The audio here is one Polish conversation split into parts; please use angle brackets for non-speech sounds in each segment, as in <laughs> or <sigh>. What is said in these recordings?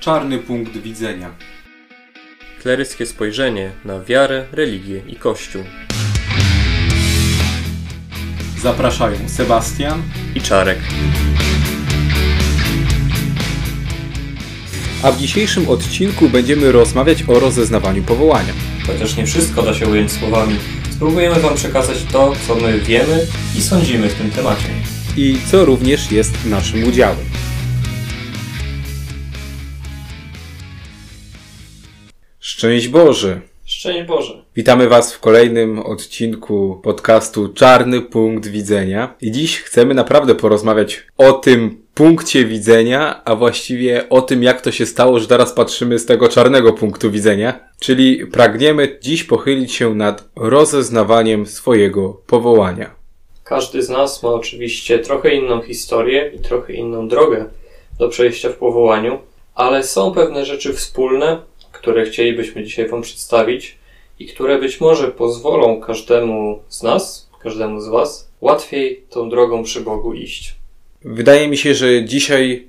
czarny punkt widzenia. Kleryckie spojrzenie na wiarę, religię i Kościół. Zapraszają Sebastian I Czarek. A w dzisiejszym odcinku będziemy rozmawiać o rozeznawaniu powołania. Chociaż nie wszystko da się ująć słowami, spróbujemy Wam przekazać to, co my wiemy i sądzimy w tym temacie. I co również jest naszym udziałem. Szczęść Boże! Szczęść Boże! Witamy Was w kolejnym odcinku podcastu Czarny Punkt Widzenia. I dziś chcemy naprawdę porozmawiać o tym punkcie widzenia, a właściwie o tym, jak to się stało, że teraz patrzymy z tego czarnego punktu widzenia. Czyli pragniemy dziś pochylić się nad rozeznawaniem swojego powołania. Każdy z nas ma oczywiście trochę inną historię i trochę inną drogę do przejścia w powołaniu, ale są pewne rzeczy wspólne, które chcielibyśmy dzisiaj Wam przedstawić i które być może pozwolą każdemu z nas, każdemu z Was, łatwiej tą drogą przy Bogu iść. Wydaje mi się, że dzisiaj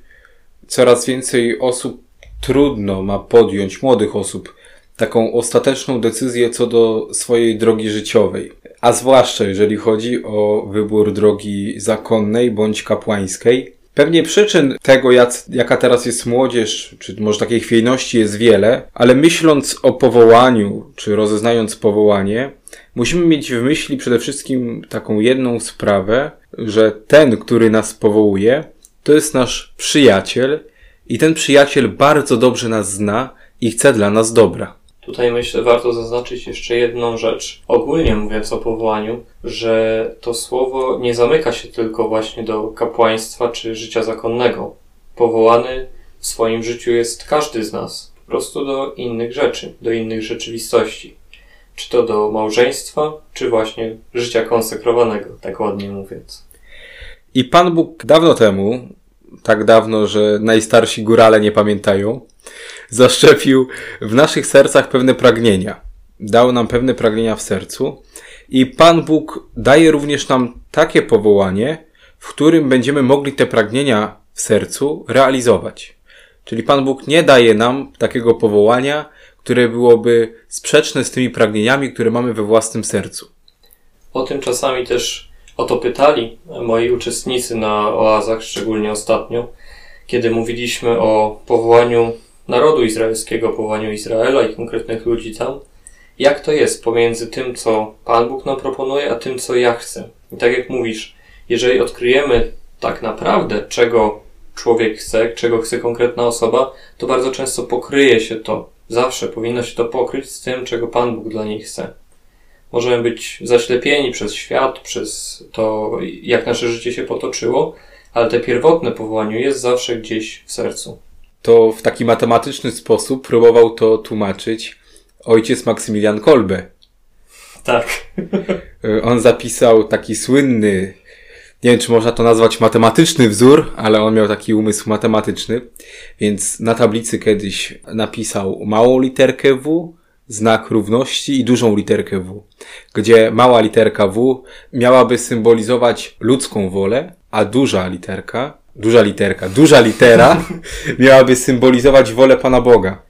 coraz więcej osób trudno ma podjąć, młodych osób, taką ostateczną decyzję co do swojej drogi życiowej. A zwłaszcza jeżeli chodzi o wybór drogi zakonnej bądź kapłańskiej. Pewnie przyczyn tego, jak, jaka teraz jest młodzież, czy może takiej chwiejności jest wiele, ale myśląc o powołaniu, czy rozeznając powołanie, musimy mieć w myśli przede wszystkim taką jedną sprawę, że ten, który nas powołuje, to jest nasz przyjaciel i ten przyjaciel bardzo dobrze nas zna i chce dla nas dobra. Tutaj myślę, warto zaznaczyć jeszcze jedną rzecz. Ogólnie mówiąc o powołaniu, że to słowo nie zamyka się tylko właśnie do kapłaństwa czy życia zakonnego. Powołany w swoim życiu jest każdy z nas, po prostu do innych rzeczy, do innych rzeczywistości. Czy to do małżeństwa, czy właśnie życia konsekrowanego, tak ładnie mówiąc. I Pan Bóg dawno temu, tak dawno, że najstarsi górale nie pamiętają, zaszczepił w naszych sercach pewne pragnienia. Dał nam pewne pragnienia w sercu i Pan Bóg daje również nam takie powołanie, w którym będziemy mogli te pragnienia w sercu realizować. Czyli Pan Bóg nie daje nam takiego powołania, które byłoby sprzeczne z tymi pragnieniami, które mamy we własnym sercu. O tym czasami też o to pytali moi uczestnicy na oazach, szczególnie ostatnio, kiedy mówiliśmy o powołaniu narodu izraelskiego, powołaniu Izraela i konkretnych ludzi tam. Jak to jest pomiędzy tym, co Pan Bóg nam proponuje, a tym, co ja chcę? I tak jak mówisz, jeżeli odkryjemy tak naprawdę, czego człowiek chce, czego chce konkretna osoba, to bardzo często pokryje się to. Zawsze powinno się to pokryć z tym, czego Pan Bóg dla niej chce. Możemy być zaślepieni przez świat, przez to, jak nasze życie się potoczyło, ale te pierwotne powołanie jest zawsze gdzieś w sercu to w taki matematyczny sposób próbował to tłumaczyć ojciec Maksymilian Kolbe. Tak. <laughs> On zapisał taki słynny, nie wiem czy można to nazwać matematyczny wzór, ale on miał taki umysł matematyczny, więc na tablicy kiedyś napisał małą literkę W, znak równości i dużą literkę W, gdzie mała literka W miałaby symbolizować ludzką wolę, a duża literka duża literka, duża litera <laughs> miałaby symbolizować wolę Pana Boga.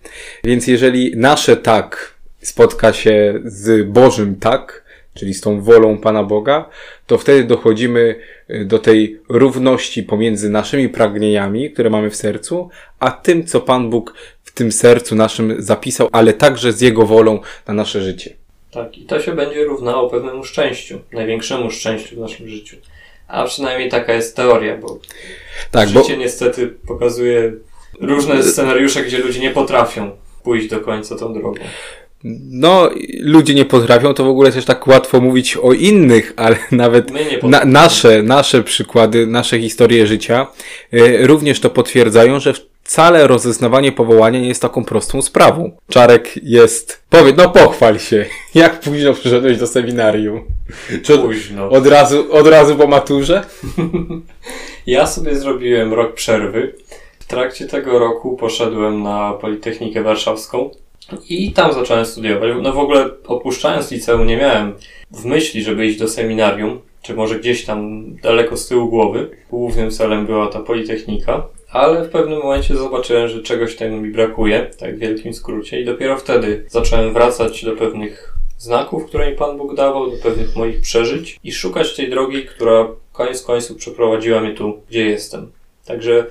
Więc jeżeli nasze tak spotka się z Bożym tak, czyli z tą wolą Pana Boga, to wtedy dochodzimy y, do tej równości pomiędzy naszymi pragnieniami, które mamy w sercu, a tym, co Pan Bóg w tym sercu naszym zapisał, ale także z Jego wolą na nasze życie. Tak, i to się będzie równało pewnemu szczęściu, największemu szczęściu w naszym życiu. A przynajmniej taka jest teoria, bo tak, życie bo... niestety pokazuje różne scenariusze, gdzie ludzie nie potrafią pójść do końca tą drogą. No, ludzie nie potrafią, to w ogóle też tak łatwo mówić o innych, ale nawet na, nasze, nasze przykłady, nasze historie życia y, również to potwierdzają, że wcale rozeznawanie powołania nie jest taką prostą sprawą. Czarek jest, powiedz, no pochwal się, <laughs> jak późno przyszedłeś do seminarium? Czy późno. Od razu, od razu po maturze? <laughs> ja sobie zrobiłem rok przerwy. W trakcie tego roku poszedłem na Politechnikę Warszawską i tam zacząłem studiować. No w ogóle opuszczając liceum nie miałem w myśli, żeby iść do seminarium, czy może gdzieś tam daleko z tyłu głowy. Głównym celem była ta Politechnika, ale w pewnym momencie zobaczyłem, że czegoś tego mi brakuje, tak w wielkim skrócie, i dopiero wtedy zacząłem wracać do pewnych znaków, które mi Pan Bóg dawał, do pewnych moich przeżyć i szukać tej drogi, która koniec końców przeprowadziła mnie tu, gdzie jestem. Także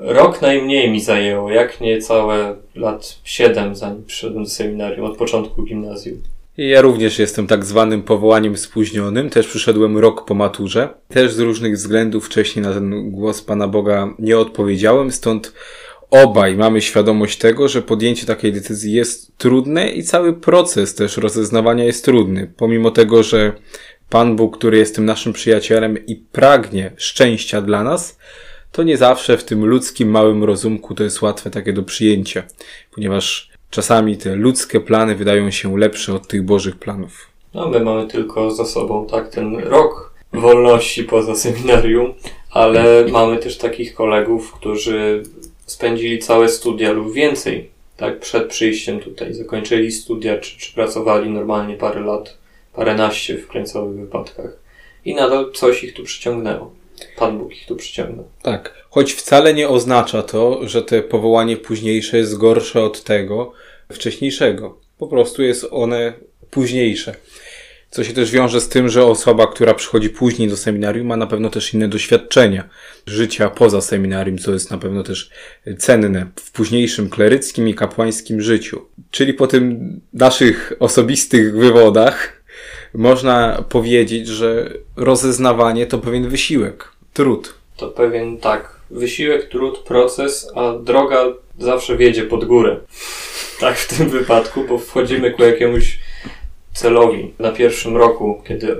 rok najmniej mi zajęło, jak nie całe lat siedem, zanim przyszedłem do seminarium, od początku gimnazjum. Ja również jestem tak zwanym powołaniem spóźnionym. Też przyszedłem rok po maturze. Też z różnych względów wcześniej na ten głos Pana Boga nie odpowiedziałem, stąd obaj mamy świadomość tego, że podjęcie takiej decyzji jest trudne i cały proces też rozeznawania jest trudny. Pomimo tego, że Pan Bóg, który jest tym naszym przyjacielem i pragnie szczęścia dla nas, to nie zawsze w tym ludzkim małym rozumku to jest łatwe takie do przyjęcia, ponieważ czasami te ludzkie plany wydają się lepsze od tych Bożych planów. No, my mamy tylko za sobą tak ten rok wolności poza seminarium, ale <laughs> mamy też takich kolegów, którzy spędzili całe studia lub więcej, tak, przed przyjściem tutaj. Zakończyli studia, czy, czy pracowali normalnie parę lat, paręnaście w krańcowych wypadkach. I nadal coś ich tu przyciągnęło. Pan Bóg ich tu przyciągnął. Tak, choć wcale nie oznacza to, że te powołanie późniejsze jest gorsze od tego wcześniejszego. Po prostu jest one późniejsze. Co się też wiąże z tym, że osoba, która przychodzi później do seminarium, ma na pewno też inne doświadczenia życia poza seminarium, co jest na pewno też cenne w późniejszym kleryckim i kapłańskim życiu. Czyli po tym naszych osobistych wywodach można powiedzieć, że rozeznawanie to pewien wysiłek, trud. To pewien, tak, wysiłek, trud, proces, a droga zawsze wiedzie pod górę. <laughs> Tak w tym wypadku, bo wchodzimy ku jakiemuś celowi. Na pierwszym roku, kiedy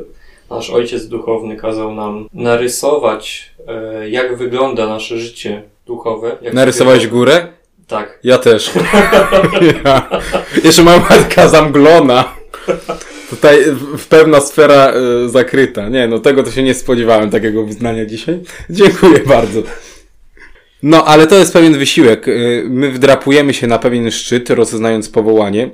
nasz ojciec duchowny kazał nam narysować, e, jak wygląda nasze życie duchowe. Narysowałeś górę? Tak. Ja też. <laughs> ja. Jeszcze mam matka zamglona. Tutaj w pewna sfera y, zakryta. Nie, no tego to się nie spodziewałem, takiego wyznania dzisiaj. <laughs> Dziękuję bardzo. No, ale to jest pewien wysiłek. Y, my wdrapujemy się na pewien szczyt, rozeznając powołanie.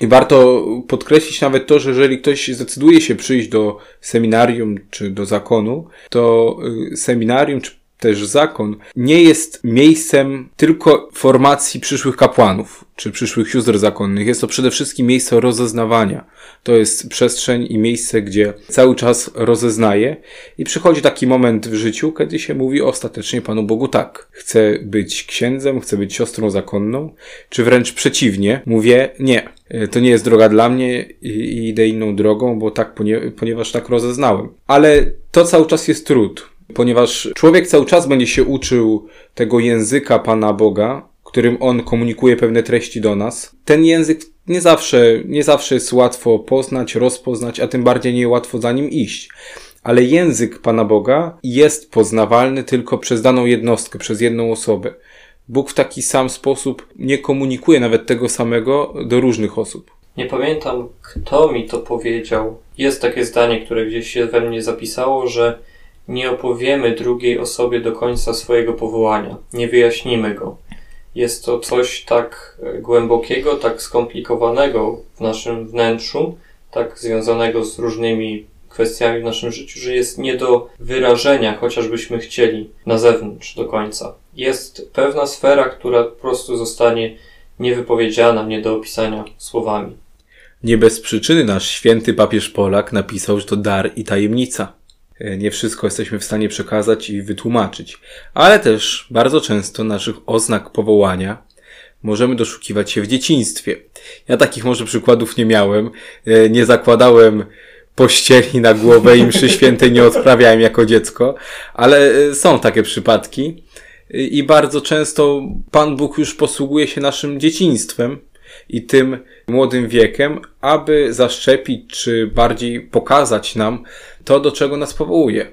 I warto podkreślić nawet to, że jeżeli ktoś zdecyduje się przyjść do seminarium czy do zakonu, to y, seminarium czy też zakon nie jest miejscem tylko formacji przyszłych kapłanów czy przyszłych sióstr zakonnych. Jest to przede wszystkim miejsce rozeznawania. To jest przestrzeń i miejsce, gdzie cały czas rozeznaje i przychodzi taki moment w życiu, kiedy się mówi ostatecznie Panu Bogu tak. Chcę być księdzem, chcę być siostrą zakonną, czy wręcz przeciwnie, mówię nie. To nie jest droga dla mnie i idę inną drogą, bo tak, ponieważ tak rozeznałem. Ale to cały czas jest trud ponieważ człowiek cały czas będzie się uczył tego języka Pana Boga, którym on komunikuje pewne treści do nas. Ten język nie zawsze, nie zawsze jest łatwo poznać, rozpoznać, a tym bardziej nie łatwo za nim iść. Ale język Pana Boga jest poznawalny tylko przez daną jednostkę, przez jedną osobę. Bóg w taki sam sposób nie komunikuje nawet tego samego do różnych osób. Nie pamiętam, kto mi to powiedział. Jest takie zdanie, które gdzieś się we mnie zapisało, że nie opowiemy drugiej osobie do końca swojego powołania, nie wyjaśnimy go. Jest to coś tak e, głębokiego, tak skomplikowanego w naszym wnętrzu, tak związanego z różnymi kwestiami w naszym życiu, że jest nie do wyrażenia, chociażbyśmy chcieli na zewnątrz do końca. Jest pewna sfera, która po prostu zostanie niewypowiedziana, nie do opisania słowami. Nie bez przyczyny nasz święty papież Polak napisał, że to dar i tajemnica. E, nie wszystko jesteśmy w stanie przekazać i wytłumaczyć, ale też bardzo często naszych oznak powołania możemy doszukiwać się w dzieciństwie. Ja takich może przykładów nie miałem, e, nie zakładałem pościeli na głowę i mszy <laughs> świętej nie odprawiałem jako dziecko, ale e, są takie przypadki. I bardzo często Pan Bóg już posługuje się naszym dzieciństwem i tym młodym wiekiem, aby zaszczepić czy bardziej pokazać nam to, do czego nas powołuje.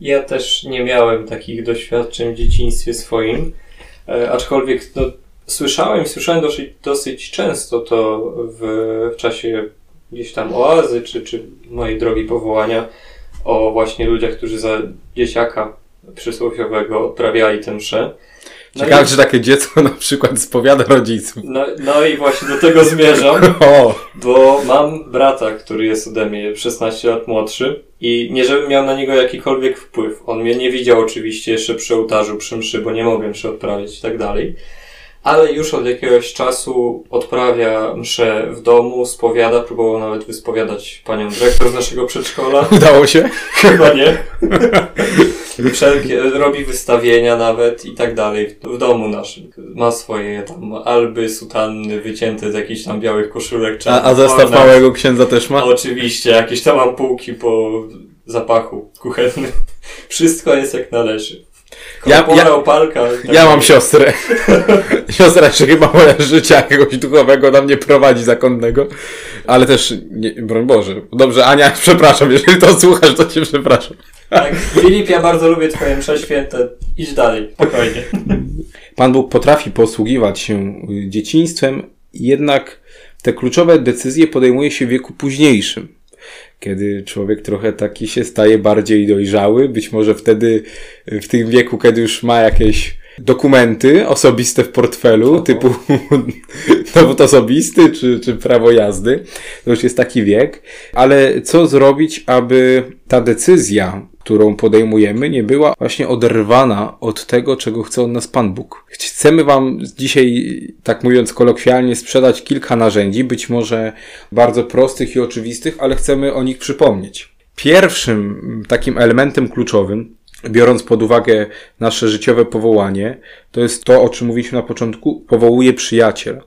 Ja też nie miałem takich doświadczeń w dzieciństwie swoim, e, aczkolwiek no, słyszałem słyszałem dosyć, dosyć często to w, w czasie gdzieś tam oazy, czy, czy mojej drogi powołania o właśnie ludziach, którzy za dzieciaka przysłowiowego odprawiali tę mszę. No Ciekawe, i- czy takie dziecko <laughs> na przykład spowiada rodziców. No, no i właśnie do tego zmierzam, <laughs> O! bo mam brata, który jest ode mnie 16 lat młodszy i nie żebym miał na niego jakikolwiek wpływ. On mnie nie widział oczywiście jeszcze przy ołtarzu, przy mszy, bo nie mogłem się odprawić i tak dalej. Ale już od jakiegoś czasu odprawia mszę w domu, spowiada, próbował nawet wyspowiadać panią dyrektor z naszego przedszkola. <laughs> Udało się? Chyba nie. <laughs> Wszelkie, robi wystawienia nawet i tak dalej w domu naszym. Ma swoje tam alby, sutanny wycięte z jakichś tam białych koszulek. A, a zestaw małego księdza też ma? Oczywiście, jakieś tam ampułki po zapachu kuchennym. <laughs> Wszystko jest jak należy. Ja- ja- opalka. tak Ja mam siostrę. <laughs> Siostra jeszcze chyba moja życia jakiegoś duchowego nam nie prowadzi zakonnego. Ale też, nie, broń Boże. Dobrze, Ania, <laughs> przepraszam, jeżeli to słuchasz, to cię przepraszam. Tak, Filip, ja bardzo lubię twoje msze święte. Idź dalej, spokojnie. Pan Bóg potrafi posługiwać się dzieciństwem, jednak te kluczowe decyzje podejmuje się w wieku późniejszym. Kiedy człowiek trochę taki się staje bardziej dojrzały, być może wtedy, w tym wieku, kiedy już ma jakieś dokumenty osobiste w portfelu, typu <laughs> dowód osobisty czy, czy prawo jazdy. To już jest taki wiek. Ale co zrobić, aby ta decyzja, którą podejmujemy, nie była właśnie oderwana od tego, czego chce od nas Pan Bóg. Chcemy Wam dzisiaj, tak mówiąc kolokwialnie, sprzedać kilka narzędzi, być może bardzo prostych i oczywistych, ale chcemy o nich przypomnieć. Pierwszym mm, takim elementem kluczowym, biorąc pod uwagę nasze życiowe powołanie, to jest to, o czym mówiliśmy na początku, powołuje przyjaciel.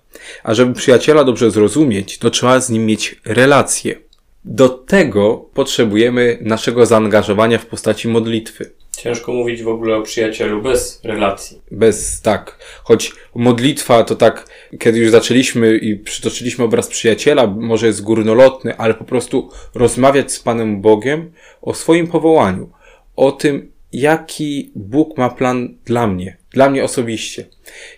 A żeby przyjaciela dobrze zrozumieć, to trzeba z nim mieć relacje. Do tego potrzebujemy naszego zaangażowania w postaci modlitwy. Ciężko mówić w ogóle o przyjacielu bez relacji. Bez tak. Choć modlitwa to tak, kiedy już zaczęliśmy i przytoczyliśmy obraz przyjaciela, może jest górnolotny, ale po prostu rozmawiać z Panem Bogiem o swoim powołaniu, o tym, jaki Bóg ma plan dla mnie, dla mnie osobiście.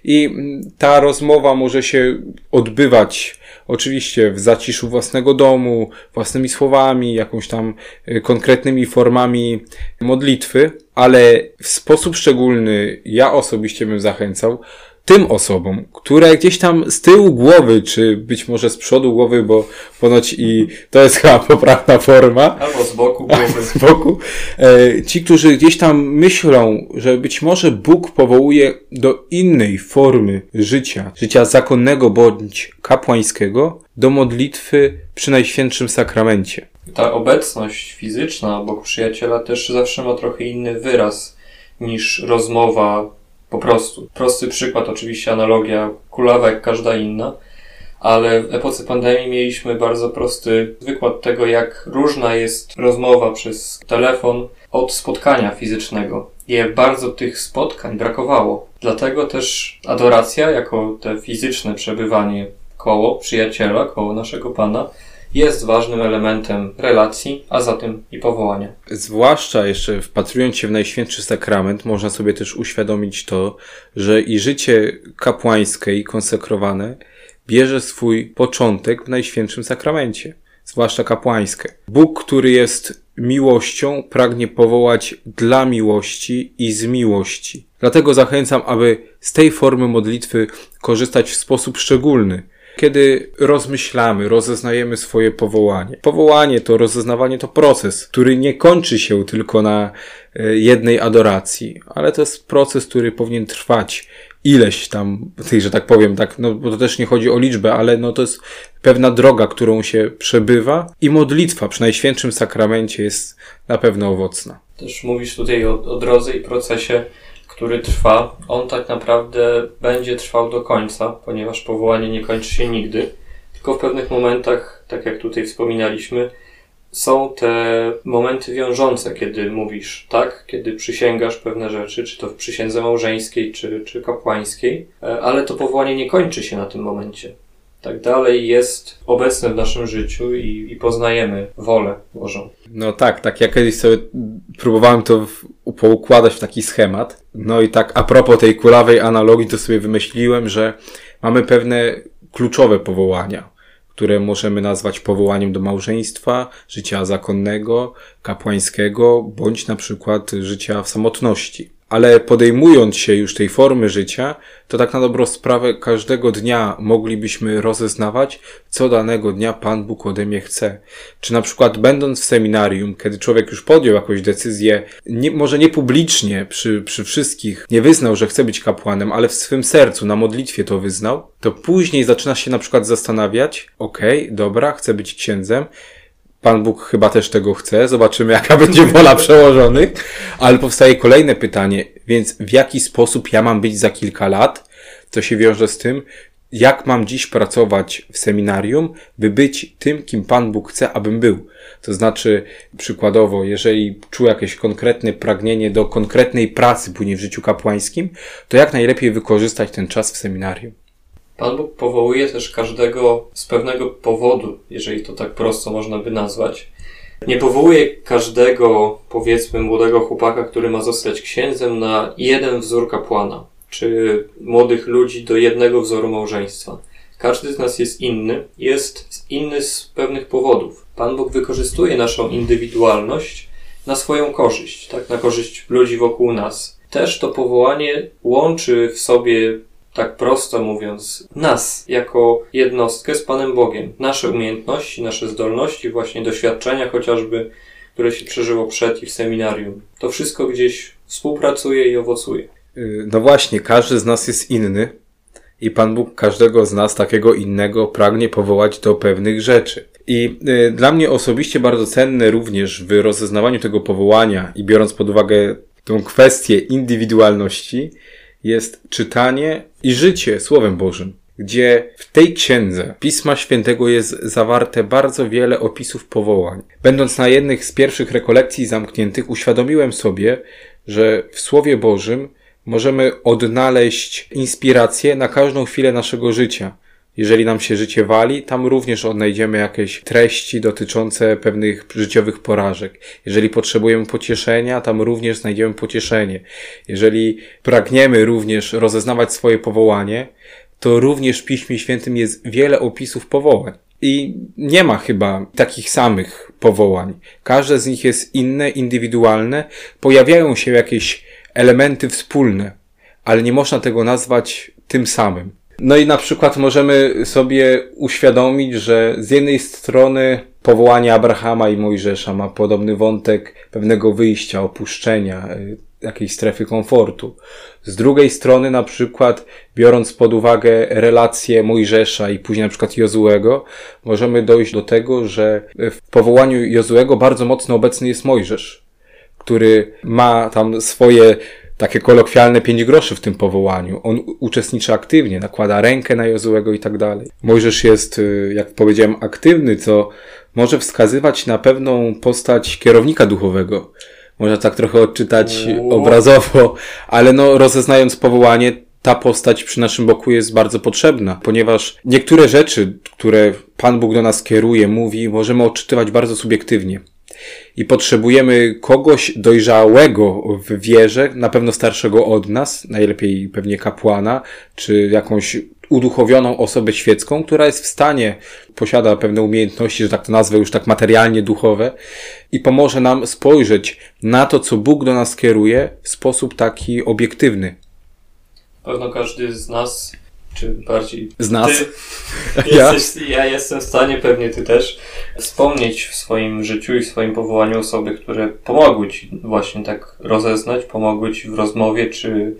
I ta rozmowa może się odbywać oczywiście w zaciszu własnego domu, własnymi słowami, jakąś tam y, konkretnymi formami modlitwy, ale w sposób szczególny ja osobiście bym zachęcał tym osobom, które gdzieś tam z tyłu głowy, czy być może z przodu głowy, bo ponoć i to jest <laughs> chyba poprawna forma, Albo z boku głowy. z boku. E, ci, którzy gdzieś tam myślą, że być może Bóg powołuje do innej formy życia, życia zakonnego bądź kapłańskiego, do modlitwy przy Najświętszym Sakramencie. Ta obecność fizyczna obok przyjaciela też zawsze ma trochę inny wyraz niż rozmowa po prostu. Prosty przykład, oczywiście analogia kulawa jak każda inna, ale w epoce pandemii mieliśmy bardzo prosty wykład tego, jak różna jest rozmowa przez telefon od spotkania fizycznego. I bardzo tych spotkań brakowało. Dlatego też adoracja, jako te fizyczne przebywanie koło przyjaciela, koło naszego Pana, jest ważnym elementem relacji, a zatem i powołania. Zwłaszcza jeszcze wpatrując się w Najświętszy Sakrament, można sobie też uświadomić to, że i życie kapłańskie i konsekrowane bierze swój początek w Najświętszym Sakramencie, zwłaszcza kapłańskie. Bóg, który jest miłością, pragnie powołać dla miłości i z miłości. Dlatego zachęcam, aby z tej formy modlitwy korzystać w sposób szczególny, kiedy rozmyślamy, rozeznajemy swoje powołanie. Powołanie to, rozeznawanie to proces, który nie kończy się tylko na e, jednej adoracji, ale to jest proces, który powinien trwać ileś tam że tak powiem, tak, no bo to też nie chodzi o liczbę, ale no to jest pewna droga, którą się przebywa i modlitwa przy Najświętszym Sakramencie jest na pewno owocna. Też mówisz tutaj o, o drodze i procesie, który trwa. On tak naprawdę będzie trwał do końca, ponieważ powołanie nie kończy się nigdy. Tylko w pewnych momentach, tak jak tutaj wspominaliśmy, są te momenty wiążące, kiedy mówisz tak, kiedy przysięgasz pewne rzeczy, czy to w przysiędze małżeńskiej, czy, czy kapłańskiej, e, ale to powołanie nie kończy się na tym momencie. Tak dalej jest obecne w naszym życiu i, i poznajemy wolę Bożą. No tak, tak. Ja kiedyś sobie próbowałem to poukładać w taki schemat. No i tak a propos tej kulawej analogii, to sobie wymyśliłem, że mamy pewne kluczowe powołania, które możemy nazwać powołaniem do małżeństwa, życia zakonnego, kapłańskiego, bądź na przykład życia w samotności. Ale podejmując się już tej formy życia, to tak na dobrą sprawę każdego dnia moglibyśmy rozeznawać, co danego dnia Pan Bóg ode mnie chce. Czy na przykład będąc w seminarium, kiedy człowiek już podjął jakąś decyzję, nie, może nie publicznie przy, przy wszystkich, nie wyznał, że chce być kapłanem, ale w swym sercu, na modlitwie to wyznał, to później zaczyna się na przykład zastanawiać, okej, okay, dobra, chcę być księdzem, Pan Bóg chyba też tego chce. Zobaczymy, <laughs> jaka będzie wola przełożonych. Ale powstaje kolejne pytanie, więc w jaki sposób ja mam być za kilka lat? Co się wiąże z tym, jak mam dziś pracować w seminarium, by być tym, kim Pan Bóg chce, abym był. To znaczy, przykładowo, jeżeli czuję jakieś konkretne pragnienie do konkretnej pracy później w życiu kapłańskim, to jak najlepiej wykorzystać ten czas w seminarium. Pan Bóg powołuje też każdego z pewnego powodu, jeżeli to tak prosto można by nazwać. Nie powołuje każdego, powiedzmy, młodego chłopaka, który ma zostać księdzem, na jeden wzór kapłana, czy młodych ludzi do jednego wzoru małżeństwa. Każdy z nas jest inny, jest inny z pewnych powodów. Pan Bóg wykorzystuje naszą indywidualność na swoją korzyść, tak, na korzyść ludzi wokół nas. Też to powołanie łączy w sobie tak prosto mówiąc, nas jako jednostkę z Panem Bogiem. Nasze umiejętności, nasze zdolności, właśnie doświadczenia chociażby, które się przeżyło przed i w seminarium. To wszystko gdzieś współpracuje i owocuje. Y, no właśnie, każdy z nas jest inny i Pan Bóg każdego z nas takiego innego pragnie powołać do pewnych rzeczy. I y, dla mnie osobiście bardzo cenne również w rozeznawaniu tego powołania i biorąc pod uwagę tą kwestię indywidualności, jest czytanie i życie Słowem Bożym, gdzie w tej księdze Pisma Świętego jest zawarte bardzo wiele opisów powołań. Będąc na jednych z pierwszych rekolekcji zamkniętych, uświadomiłem sobie, że w Słowie Bożym możemy odnaleźć inspirację na każdą chwilę naszego życia. Jeżeli nam się życie wali, tam również odnajdziemy jakieś treści dotyczące pewnych życiowych porażek. Jeżeli potrzebujemy pocieszenia, tam również znajdziemy pocieszenie. Jeżeli pragniemy również rozeznawać swoje powołanie, to również w Piśmie Świętym jest wiele opisów powołań. I nie ma chyba takich samych powołań. Każde z nich jest inne, indywidualne. Pojawiają się jakieś elementy wspólne, ale nie można tego nazwać tym samym. No i na przykład możemy sobie uświadomić, że z jednej strony powołanie Abrahama i Mojżesza ma podobny wątek pewnego wyjścia, opuszczenia, y, jakiejś strefy komfortu. Z drugiej strony, na przykład, biorąc pod uwagę relacje Mojżesza i później na przykład Jozuego, możemy dojść do tego, że w powołaniu Jozuego bardzo mocno obecny jest Mojżesz, który ma tam swoje takie kolokwialne pięć groszy w tym powołaniu. On uczestniczy aktywnie, nakłada rękę na Jozuego i tak dalej. Mojżesz jest, y, jak powiedziałem, aktywny, co może wskazywać na pewną postać kierownika duchowego. Można tak trochę odczytać obrazowo, ale no, rozeznając powołanie, ta postać przy naszym boku jest bardzo potrzebna, ponieważ niektóre rzeczy, które Pan Bóg do nas kieruje, mówi, możemy odczytywać bardzo subiektywnie i potrzebujemy kogoś dojrzałego w wierze, na pewno starszego od nas, najlepiej pewnie kapłana, czy jakąś uduchowioną osobę świecką, która jest w stanie, posiada pewne umiejętności, że tak to nazwę, już tak materialnie duchowe i pomoże nam spojrzeć na to, co Bóg do nas kieruje w sposób taki obiektywny. Pewno każdy z nas czy bardziej z nas. <laughs> ja? Jesteś, ja jestem w stanie, pewnie ty też, wspomnieć w swoim życiu i w swoim powołaniu osoby, które pomogły ci właśnie tak rozeznać, pomogły ci w rozmowie, czy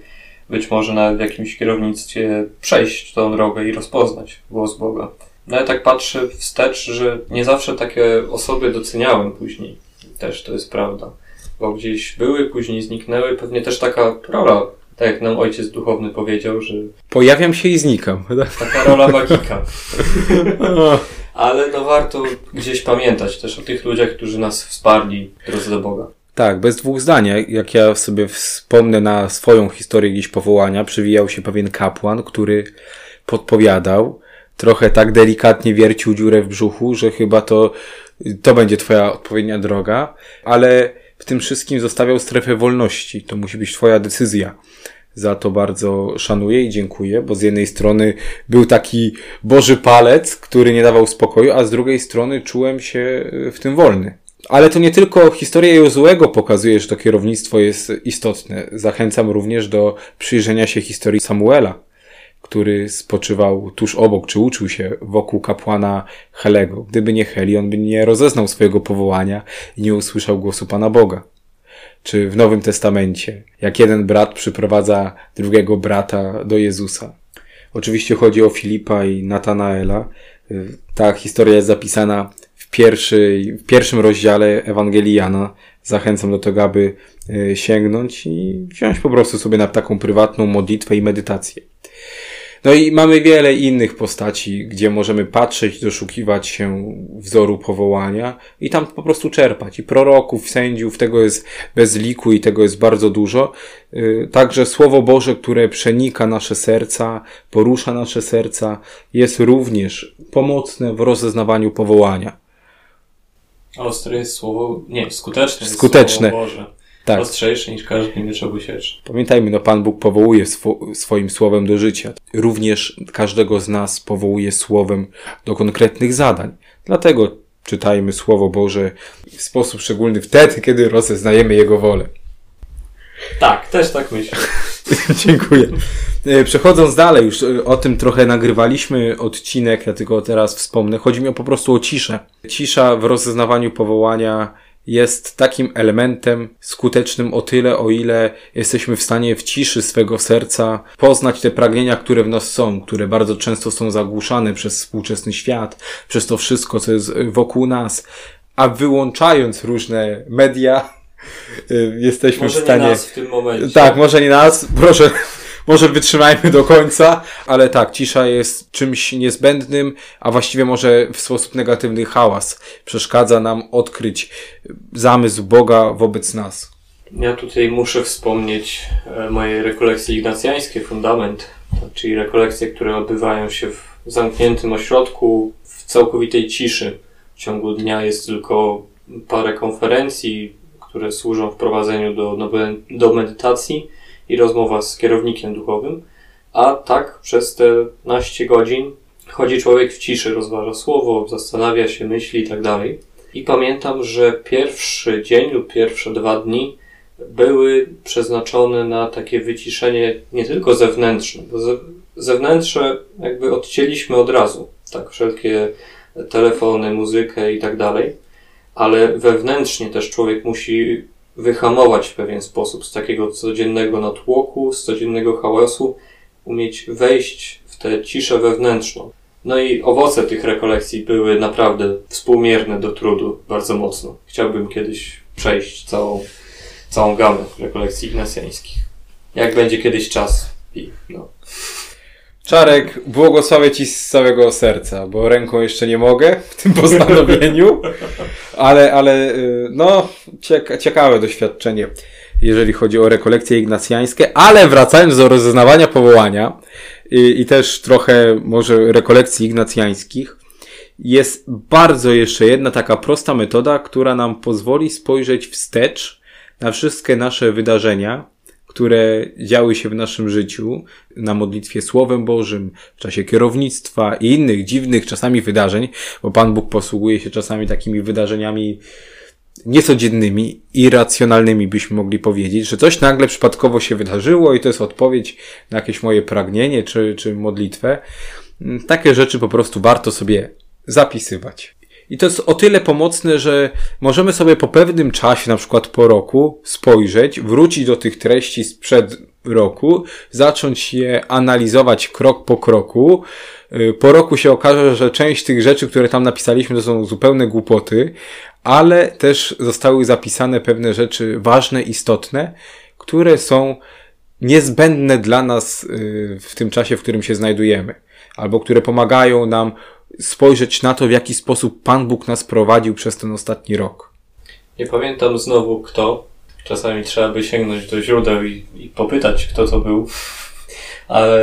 być może nawet w jakimś kierownictwie przejść tą drogę i rozpoznać głos Boga. No ja tak patrzę wstecz, że nie zawsze takie osoby doceniałem później. Też to jest prawda. Bo gdzieś były, później zniknęły. Pewnie też taka rola tak jak nam ojciec duchowny powiedział, że. Pojawiam się i znikam. Taka rola magika. Ale no warto gdzieś pamiętać też o tych ludziach, którzy nas wsparli w drodze do Boga. Tak, bez dwóch zdań. Jak ja sobie wspomnę na swoją historię gdzieś powołania, przywijał się pewien kapłan, który podpowiadał, trochę tak delikatnie wiercił dziurę w brzuchu, że chyba to, to będzie twoja odpowiednia droga, ale w tym wszystkim zostawiał strefę wolności. To musi być twoja decyzja. Za to bardzo szanuję i dziękuję, bo z jednej strony był taki Boży palec, który nie dawał spokoju, a z drugiej strony czułem się w tym wolny. Ale to nie tylko historia Jozuego pokazuje, że to kierownictwo jest istotne. Zachęcam również do przyjrzenia się historii Samuela, który spoczywał tuż obok, czy uczył się wokół kapłana Helego. Gdyby nie Heli, on by nie rozeznał swojego powołania i nie usłyszał głosu Pana Boga. Czy w Nowym Testamencie, jak jeden brat przyprowadza drugiego brata do Jezusa. Oczywiście chodzi o Filipa i Natanaela. Ta historia jest zapisana w, w pierwszym rozdziale Ewangelii Jana. Zachęcam do tego, aby e, sięgnąć i wziąć po prostu sobie na taką prywatną modlitwę i medytację. No i mamy wiele innych postaci, gdzie możemy patrzeć, doszukiwać się wzoru powołania i tam po prostu czerpać. I proroków, sędziów, tego jest bez liku i tego jest bardzo dużo. Y, także Słowo Boże, które przenika nasze serca, porusza nasze serca, jest również pomocne w rozeznawaniu powołania. Ostre jest słowo, nie, skuteczne skuteczne. słowo Boże. Tak. Ostrzejsze niż każdy miecz obusieczny. Pamiętajmy, no Pan Bóg powołuje swo swoim słowem do życia. Również każdego z nas powołuje słowem do konkretnych zadań. Dlatego czytajmy Słowo Boże w sposób szczególny wtedy, kiedy rozeznajemy Jego wolę. Tak, też tak myślę. <laughs> Dziękuję. E, Przechodząc dalej, już e, o tym trochę nagrywaliśmy odcinek, ja tylko teraz wspomnę. Chodzi mi o po prostu o ciszę. Cisza w rozeznawaniu powołania jest takim elementem skutecznym o tyle, o ile jesteśmy w stanie w ciszy swego serca poznać te pragnienia, które w nas są, które bardzo często są zagłuszane przez współczesny świat, przez to wszystko, co jest wokół nas, a wyłączając różne media, <laughs> y, jesteśmy Może w stanie. nie nas w tym momencie. Tak, może nie nas, proszę, może wytrzymajmy do końca, ale tak, cisza jest czymś niezbędnym, a właściwie może w sposób negatywny hałas przeszkadza nam odkryć zamysł Boga wobec nas. Ja tutaj muszę wspomnieć e, moje rekolekcje ignacjańskie, fundament, czyli rekolekcje, które odbywają się w zamkniętym ośrodku, w całkowitej ciszy. W ciągu dnia jest tylko parę konferencji, które służą wprowadzeniu do, do medytacji i rozmowa z kierownikiem duchowym, a tak przez te naście godzin chodzi człowiek w ciszy, rozważa słowo, zastanawia się, myśli i tak dalej. I pamiętam, że pierwszy dzień lub pierwsze dwa dni były przeznaczone na takie wyciszenie nie tylko zewnętrzne, bo zewnętrzne jakby odcięliśmy od razu, tak, wszelkie telefony, muzykę i tak dalej, ale wewnętrznie też człowiek musi wyhamować w pewien sposób z takiego codziennego natłoku, z codziennego hałasu, umieć wejść w tę ciszę wewnętrzną. No i owoce tych rekolekcji były naprawdę współmierne do trudu bardzo mocno. Chciałbym kiedyś przejść całą, całą gamę rekolekcji ignacjańskich. Jak będzie kiedyś czas i no. Czarek, błogosławię Ci z całego serca, bo ręką jeszcze nie mogę w tym <laughs> postanowieniu, ale, ale y, no, cieka ciekawe doświadczenie, jeżeli chodzi o rekolekcje ignacjańskie, ale wracając do rozeznawania powołania i, i też trochę może rekolekcji ignacjańskich, jest bardzo jeszcze jedna taka prosta metoda, która nam pozwoli spojrzeć wstecz na wszystkie nasze wydarzenia, które działy się w naszym życiu, na modlitwie Słowem Bożym, w czasie kierownictwa i innych dziwnych czasami wydarzeń, bo Pan Bóg posługuje się czasami takimi wydarzeniami niecodziennymi, irracjonalnymi byśmy mogli powiedzieć, że coś nagle przypadkowo się wydarzyło i to jest odpowiedź na jakieś moje pragnienie czy, czy modlitwę. Takie rzeczy po prostu warto sobie zapisywać. I to jest o tyle pomocne, że możemy sobie po pewnym czasie, na przykład po roku, spojrzeć, wrócić do tych treści sprzed roku, zacząć je analizować krok po kroku. Y, po roku się okaże, że część tych rzeczy, które tam napisaliśmy, to są zupełne głupoty, ale też zostały zapisane pewne rzeczy ważne, istotne, które są niezbędne dla nas y, w tym czasie, w którym się znajdujemy, albo które pomagają nam spojrzeć na to, w jaki sposób Pan Bóg nas prowadził przez ten ostatni rok. Nie pamiętam znowu kto. Czasami trzeba by sięgnąć do źródeł i, i popytać, kto to był. Ale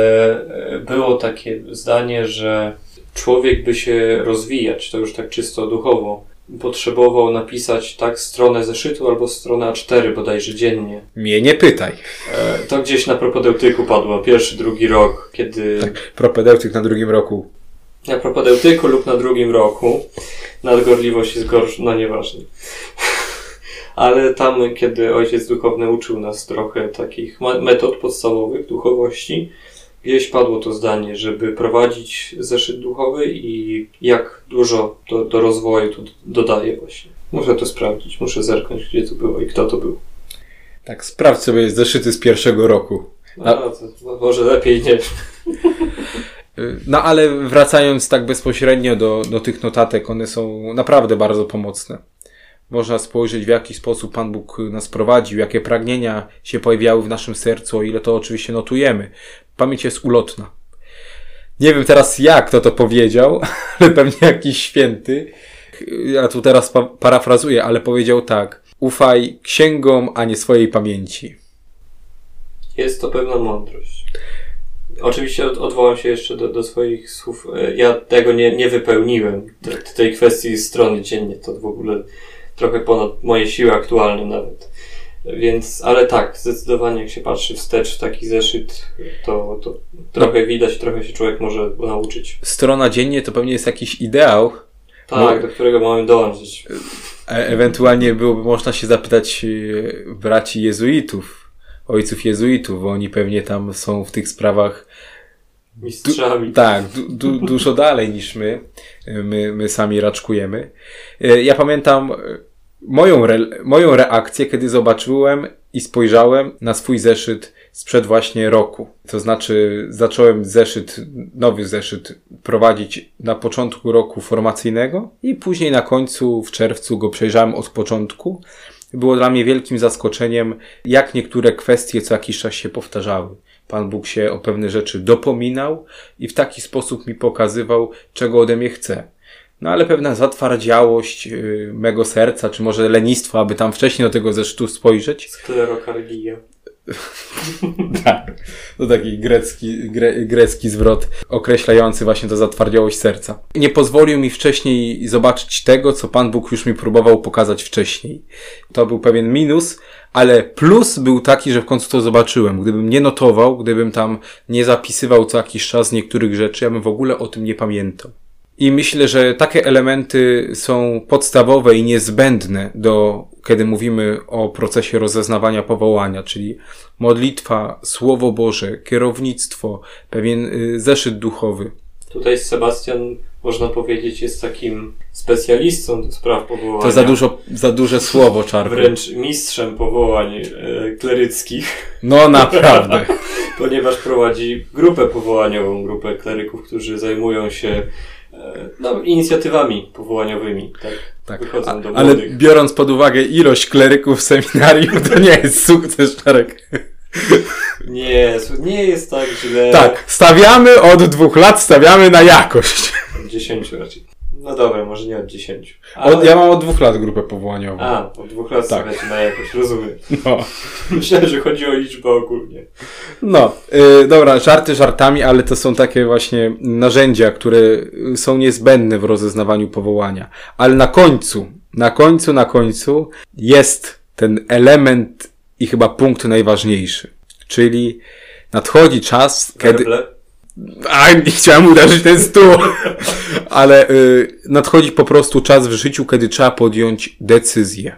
e, było takie zdanie, że człowiek by się rozwijać, to już tak czysto duchowo, potrzebował napisać tak stronę zeszytu albo stronę A4 bodajże dziennie. Mnie nie pytaj. E, to gdzieś na propedeutyku padło, pierwszy, drugi rok, kiedy... Tak, propedeutyk na drugim roku A propedeutyku lub na drugim roku. Nadgorliwość jest gorsza, no nieważne. <laughs> Ale tam, kiedy ojciec duchowny uczył nas trochę takich metod podstawowych duchowości, gdzieś padło to zdanie, żeby prowadzić zeszyt duchowy i jak dużo do, do rozwoju to dodaje właśnie. Muszę to sprawdzić, muszę zerknąć, gdzie to było i kto to był. Tak, sprawdź sobie zeszyty z pierwszego roku. No, to może lepiej nie. <laughs> No ale wracając tak bezpośrednio do, do tych notatek, one są naprawdę bardzo pomocne. Można spojrzeć w jaki sposób Pan Bóg nas prowadził, jakie pragnienia się pojawiały w naszym sercu, o ile to oczywiście notujemy. Pamięć jest ulotna. Nie wiem teraz jak kto to powiedział, <laughs> ale pewnie jakiś święty. Ja tu teraz pa parafrazuję, ale powiedział tak. Ufaj księgom, a nie swojej pamięci. Jest to pewna mądrość. Oczywiście odwołam się jeszcze do, do swoich słów. E, ja tego nie, nie wypełniłem, te, tej kwestii strony dziennie. To w ogóle trochę ponad moje siły aktualne nawet. Więc, ale tak, zdecydowanie jak się patrzy wstecz w taki zeszyt, to, to trochę widać, trochę się człowiek może nauczyć. Strona dziennie to pewnie jest jakiś ideał. Tak, do którego mamy dążyć. E ewentualnie byłoby można się zapytać e, braci jezuitów, ojców jezuitów, bo oni pewnie tam są w tych sprawach mistrzami. Du tak, du du dużo dalej niż my. my. My sami raczkujemy. E, ja pamiętam moją, re moją reakcję, kiedy zobaczyłem i spojrzałem na swój zeszyt sprzed właśnie roku. To znaczy, zacząłem zeszyt, nowy zeszyt prowadzić na początku roku formacyjnego i później na końcu, w czerwcu go przejrzałem od początku. Było dla mnie wielkim zaskoczeniem, jak niektóre kwestie co jakiś czas się powtarzały. Pan Bóg się o pewne rzeczy dopominał i w taki sposób mi pokazywał, czego ode mnie chce. No ale pewna zatwardziałość yy, mego serca, czy może lenistwo, aby tam wcześniej do tego zeszytu spojrzeć. <laughs> tak. To taki grecki, gre, grecki zwrot określający właśnie tę zatwardziałość serca. Nie pozwolił mi wcześniej zobaczyć tego, co Pan Bóg już mi próbował pokazać wcześniej. To był pewien minus, ale plus był taki, że w końcu to zobaczyłem. Gdybym nie notował, gdybym tam nie zapisywał co jakiś czas niektórych rzeczy, ja bym w ogóle o tym nie pamiętał. I myślę, że takie elementy są podstawowe i niezbędne do, kiedy mówimy o procesie rozeznawania powołania, czyli modlitwa, Słowo Boże, kierownictwo, pewien y, zeszyt duchowy. Tutaj Sebastian, można powiedzieć, jest takim specjalistą do spraw powołania. To za dużo, za duże słowo, Czarku. Wręcz mistrzem powołań e, kleryckich. No naprawdę. <laughs> Ponieważ prowadzi grupę powołaniową, grupę kleryków, którzy zajmują się no, inicjatywami powołaniowymi, tak? Tak, do ale biorąc pod uwagę ilość kleryków w seminarium, to nie jest sukces, Czarek. Nie, nie jest tak źle. Tak, stawiamy od dwóch lat, stawiamy na jakość. Dziesięciu raczej. No dobra, może nie od 10. Ale... Od, ja mam od dwóch lat grupę powołaniową. A, od dwóch lat tak. stawiacie na jakość, rozumiem. <laughs> No. <laughs> Myślałem, że chodzi o liczbę ogólnie. No, yy, dobra, żarty żartami, ale to są takie właśnie narzędzia, które są niezbędne w rozeznawaniu powołania. Ale na końcu, na końcu, na końcu jest ten element i chyba punkt najważniejszy. Czyli nadchodzi czas, kiedy... A, nie chciałem uderzyć ten stół. Ale y, nadchodzi po prostu czas w życiu, kiedy trzeba podjąć decyzję.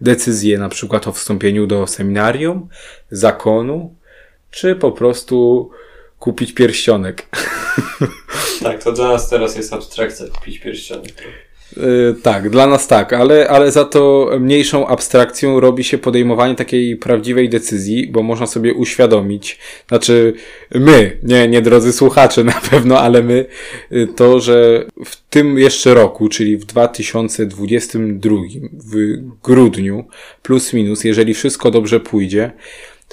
Decyzję na przykład o wstąpieniu do seminarium, zakonu, czy po prostu kupić pierścionek. Tak, to dla nas teraz jest abstrakcja kupić pierścionek. Yy, tak, dla nas tak, ale, ale za to mniejszą abstrakcją robi się podejmowanie takiej prawdziwej decyzji, bo można sobie uświadomić, znaczy my, nie, nie drodzy słuchacze <laughs> na pewno, ale my, y, to, że w tym jeszcze roku, czyli w 2022, w grudniu, plus minus, jeżeli wszystko dobrze pójdzie,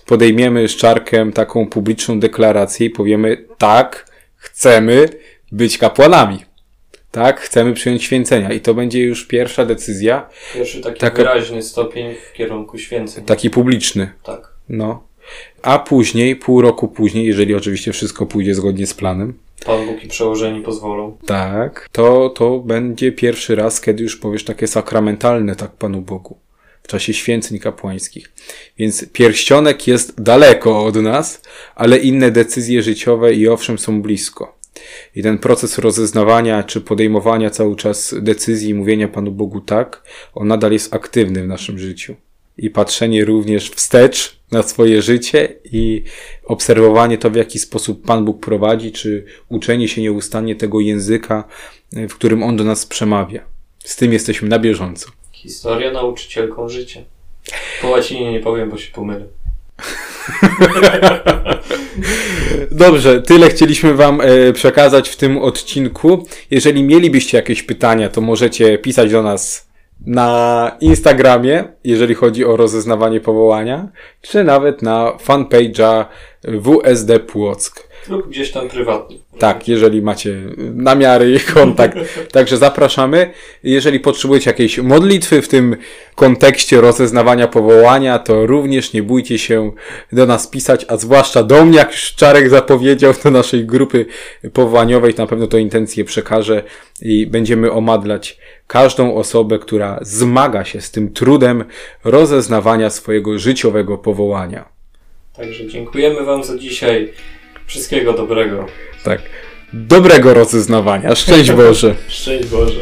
podejmiemy z Czarkiem taką publiczną deklarację i powiemy tak, chcemy być kapłanami tak, chcemy przyjąć święcenia i to będzie już pierwsza decyzja. Pierwszy taki taka, wyraźny stopień w kierunku święceń. Taki publiczny. Tak. No. A później, pół roku później, jeżeli oczywiście wszystko pójdzie zgodnie z planem. Pan Bóg i przełożeni pozwolą. Tak, to, to będzie pierwszy raz, kiedy już powiesz takie sakramentalne tak Panu Bogu. W czasie święceń kapłańskich. Więc pierścionek jest daleko od nas, ale inne decyzje życiowe i owszem są blisko. I ten proces rozeznawania czy podejmowania cały czas decyzji i mówienia Panu Bogu tak, on nadal jest aktywny w naszym życiu. I patrzenie również wstecz na swoje życie i obserwowanie to, w jaki sposób Pan Bóg prowadzi, czy uczenie się nieustannie tego języka, w którym On do nas przemawia. Z tym jesteśmy na bieżąco. Historia nauczycielką życia. Po łacinie nie powiem, bo się pomylę. <laughs> Dobrze, tyle chcieliśmy Wam e, przekazać w tym odcinku. Jeżeli mielibyście jakieś pytania, to możecie pisać do nas na Instagramie, jeżeli chodzi o rozeznawanie powołania, czy nawet na fanpage'a WSD Płock. Lub gdzieś tam prywatnie. Tak, jeżeli macie namiary i kontakt. <laughs> Także zapraszamy. Jeżeli potrzebujecie jakiejś modlitwy w tym kontekście rozeznawania powołania, to również nie bójcie się do nas pisać, a zwłaszcza do mnie, jak już Czarek zapowiedział, do naszej grupy powołaniowej. Na pewno to intencje przekażę i będziemy omadlać każdą osobę, która zmaga się z tym trudem rozeznawania swojego życiowego powołania. Także dziękujemy Wam za dzisiaj. Wszystkiego dobrego. Tak. Dobrego rozeznawania. Szczęść Boże. <laughs> Szczęść Boże.